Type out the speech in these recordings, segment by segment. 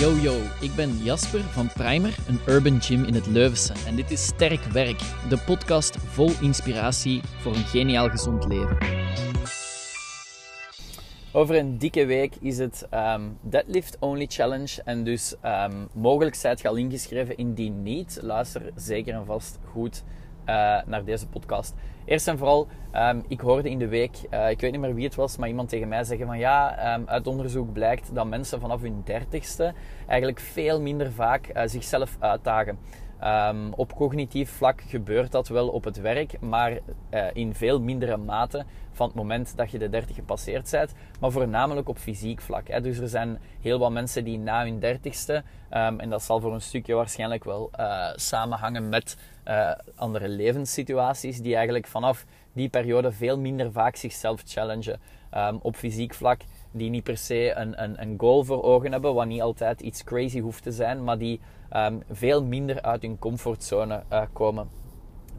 Yo yo, ik ben Jasper van Primer, een urban gym in het Leuvense. En dit is Sterk Werk, de podcast vol inspiratie voor een geniaal gezond leven. Over een dikke week is het um, Deadlift Only Challenge. En dus um, mogelijk zijt je al ingeschreven. Indien niet, luister zeker en vast goed naar deze podcast. Eerst en vooral, um, ik hoorde in de week, uh, ik weet niet meer wie het was, maar iemand tegen mij zeggen van ja, um, uit onderzoek blijkt dat mensen vanaf hun dertigste eigenlijk veel minder vaak uh, zichzelf uitdagen. Um, op cognitief vlak gebeurt dat wel op het werk, maar uh, in veel mindere mate van het moment dat je de 30 gepasseerd bent, maar voornamelijk op fysiek vlak. Hè. Dus er zijn heel wat mensen die na hun dertigste, um, en dat zal voor een stukje waarschijnlijk wel uh, samenhangen met uh, andere levenssituaties, die eigenlijk vanaf die periode veel minder vaak zichzelf challengen um, op fysiek vlak die niet per se een, een, een goal voor ogen hebben, wat niet altijd iets crazy hoeft te zijn, maar die um, veel minder uit hun comfortzone uh, komen.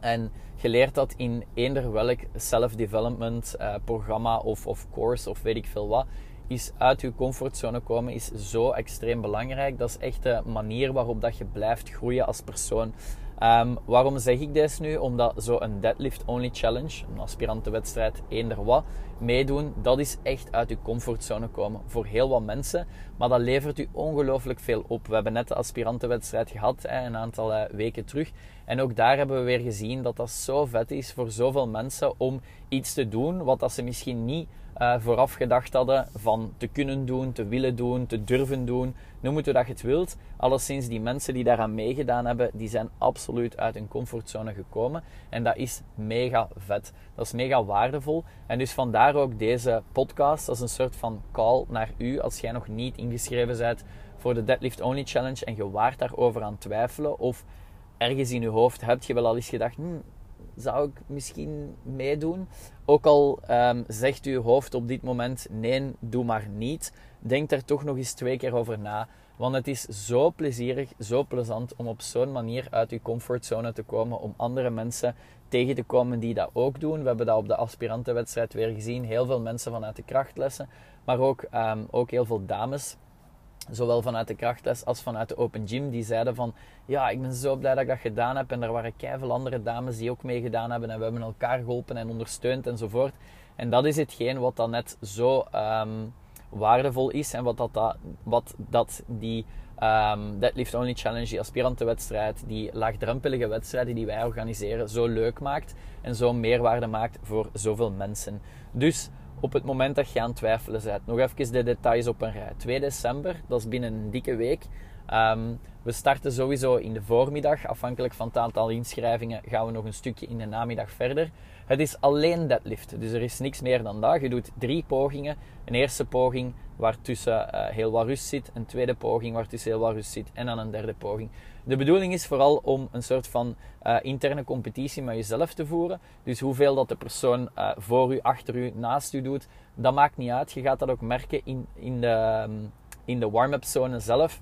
En je leert dat in eender welk self-development uh, programma of, of course of weet ik veel wat, is uit je comfortzone komen is zo extreem belangrijk. Dat is echt de manier waarop dat je blijft groeien als persoon. Um, waarom zeg ik deze nu? Omdat zo'n deadlift only challenge, een aspirantenwedstrijd, eender wat, meedoen, dat is echt uit je comfortzone komen voor heel wat mensen. Maar dat levert u ongelooflijk veel op. We hebben net de aspirantenwedstrijd gehad, een aantal uh, weken terug. En ook daar hebben we weer gezien dat dat zo vet is voor zoveel mensen om iets te doen wat dat ze misschien niet uh, vooraf gedacht hadden van te kunnen doen, te willen doen, te durven doen. Noem het hoe dat je het wilt. Alleszins die mensen die daaraan meegedaan hebben, die zijn absoluut uit hun comfortzone gekomen. En dat is mega vet. Dat is mega waardevol. En dus vandaar ook deze podcast als een soort van call naar u als jij nog niet ingeschreven bent voor de Deadlift Only Challenge en je waart daarover aan twijfelen of ergens in je hoofd heb je wel al eens gedacht, hm, zou ik misschien meedoen. Ook al um, zegt uw hoofd op dit moment nee, doe maar niet. Denk daar toch nog eens twee keer over na. Want het is zo plezierig, zo plezant om op zo'n manier uit uw comfortzone te komen. Om andere mensen tegen te komen die dat ook doen. We hebben dat op de aspirantenwedstrijd weer gezien. Heel veel mensen vanuit de krachtlessen. Maar ook, um, ook heel veel dames zowel vanuit de krachtles als vanuit de open gym, die zeiden van ja, ik ben zo blij dat ik dat gedaan heb. En er waren veel andere dames die ook meegedaan hebben en we hebben elkaar geholpen en ondersteund enzovoort. En dat is hetgeen wat dan net zo um, waardevol is en wat dat, wat dat die um, Deadlift Only Challenge, die aspirantenwedstrijd, die laagdrempelige wedstrijden die wij organiseren, zo leuk maakt en zo meerwaarde maakt voor zoveel mensen. Dus op het moment dat je aan het twijfelen bent. Nog even de details op een rij. 2 december, dat is binnen een dikke week. Um, we starten sowieso in de voormiddag. Afhankelijk van het aantal inschrijvingen gaan we nog een stukje in de namiddag verder. Het is alleen deadlift, dus er is niks meer dan dat. Je doet drie pogingen. Een eerste poging waar tussen uh, heel wat rust zit. Een tweede poging waar tussen heel wat rust zit. En dan een derde poging. De bedoeling is vooral om een soort van uh, interne competitie met jezelf te voeren. Dus hoeveel dat de persoon uh, voor u, achter u, naast u doet, dat maakt niet uit. Je gaat dat ook merken in, in de, um, in de warm-up zone zelf.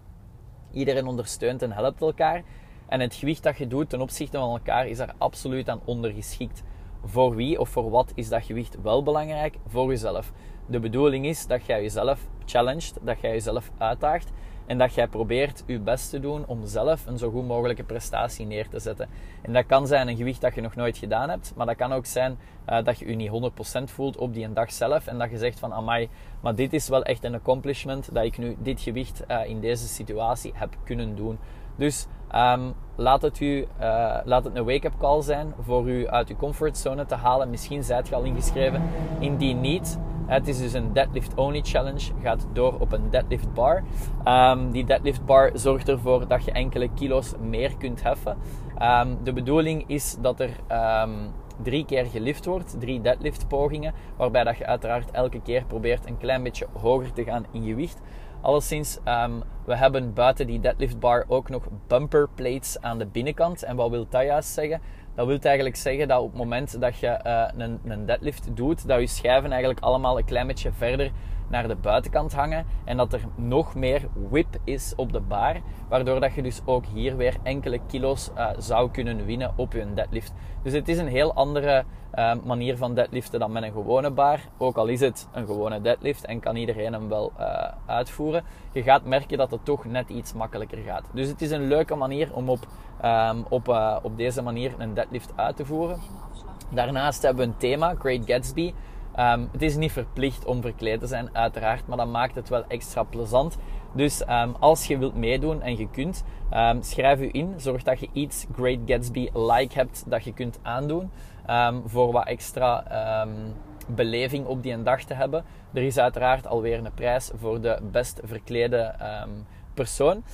Iedereen ondersteunt en helpt elkaar. En het gewicht dat je doet ten opzichte van elkaar is daar absoluut aan ondergeschikt. Voor wie of voor wat is dat gewicht wel belangrijk? Voor jezelf. De bedoeling is dat jij jezelf challenged, dat jij jezelf uitdaagt en dat jij probeert je best te doen om zelf een zo goed mogelijke prestatie neer te zetten. En dat kan zijn een gewicht dat je nog nooit gedaan hebt, maar dat kan ook zijn uh, dat je je niet 100% voelt op die een dag zelf en dat je zegt van amai, maar dit is wel echt een accomplishment dat ik nu dit gewicht uh, in deze situatie heb kunnen doen. Dus um, laat, het u, uh, laat het een wake-up call zijn voor u uit uw comfortzone te halen. Misschien zijt je al ingeschreven. Indien niet, het is dus een deadlift only challenge. Gaat door op een deadlift bar. Um, die deadlift bar zorgt ervoor dat je enkele kilo's meer kunt heffen. Um, de bedoeling is dat er drie keer gelift wordt, drie deadlift pogingen, waarbij dat je uiteraard elke keer probeert een klein beetje hoger te gaan in gewicht. Alleszins, um, we hebben buiten die deadlift bar ook nog bumper plates aan de binnenkant. En wat wil dat juist zeggen? Dat wil eigenlijk zeggen dat op het moment dat je uh, een, een deadlift doet, dat je schijven eigenlijk allemaal een klein beetje verder naar de buitenkant hangen en dat er nog meer whip is op de bar, waardoor dat je dus ook hier weer enkele kilo's uh, zou kunnen winnen op je deadlift. Dus het is een heel andere uh, manier van deadliften dan met een gewone bar, ook al is het een gewone deadlift en kan iedereen hem wel uh, uitvoeren. Je gaat merken dat het toch net iets makkelijker gaat. Dus het is een leuke manier om op, um, op, op deze manier een deadlift uit te voeren. Daarnaast hebben we een thema, Great Gatsby. Um, het is niet verplicht om verkleed te zijn, uiteraard, maar dat maakt het wel extra plezant. Dus um, als je wilt meedoen en je kunt, um, schrijf je in. Zorg dat je iets Great Gatsby-like hebt dat je kunt aandoen. voor wat extra beleving op die dag te hebben. Er is uiteraard alweer een prijs voor de best verklede persoon.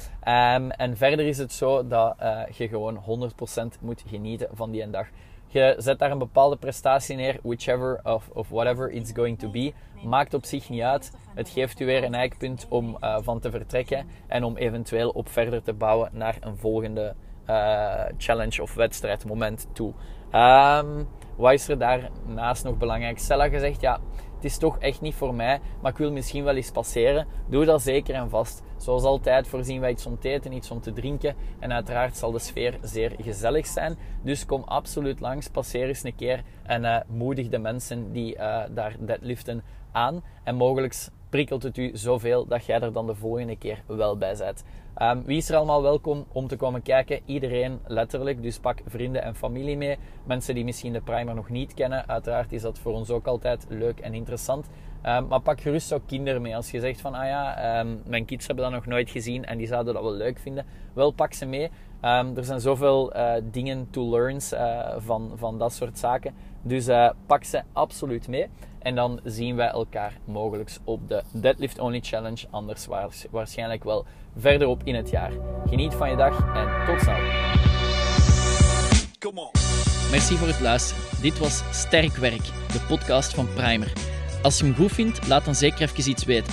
en verder is het zo dat uh, je gewoon 100% moet genieten van die dag. Je zet daar een bepaalde prestatie neer, whichever of, of whatever it's going to be. Maakt op zich niet uit. Het geeft u weer een eikpunt om uh, van te vertrekken en om eventueel op verder te bouwen naar een volgende uh, challenge of wedstrijdmoment toe. Um, wat is er daarnaast nog belangrijk? Stella gezegd, ja, is toch echt niet voor mij, maar ik wil misschien wel eens passeren. Doe dat zeker en vast. Zoals altijd voorzien wij iets om te eten, iets om te drinken. En uiteraard zal de sfeer zeer gezellig zijn. Dus kom absoluut langs, passeer eens een keer en uh, moedig de mensen die uh, daar deadliften aan. En mogelijk prikkelt het u zoveel dat jij er dan de volgende keer wel bij bent. Um, wie is er allemaal welkom om te komen kijken? Iedereen letterlijk. Dus pak vrienden en familie mee. Mensen die misschien de primer nog niet kennen. Uiteraard is dat voor ons ook altijd leuk en interessant. Um, maar pak gerust ook kinderen mee. Als je zegt van, ah ja, um, mijn kids hebben dat nog nooit gezien en die zouden dat wel leuk vinden. Wel, pak ze mee. er zijn zoveel uh, dingen to learns uh, van, van dat soort zaken. Dus uh, pak ze absoluut mee. En dan zien wij elkaar mogelijk op de Deadlift Only Challenge. Anders waarschijnlijk wel verderop in het jaar. Geniet van je dag en tot snel. Merci voor het luisteren. Dit was Sterk Werk, de podcast van Primer. Als je hem goed vindt, laat dan zeker even iets weten.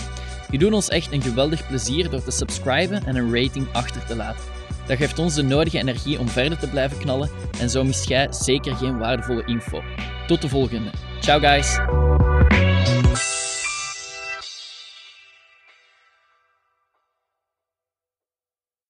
Je doet ons echt een geweldig plezier door te subscriben en een rating achter te laten. Dat geeft ons de nodige energie om verder te blijven knallen en zo mist jij zeker geen waardevolle info. Tot de volgende. Ciao guys!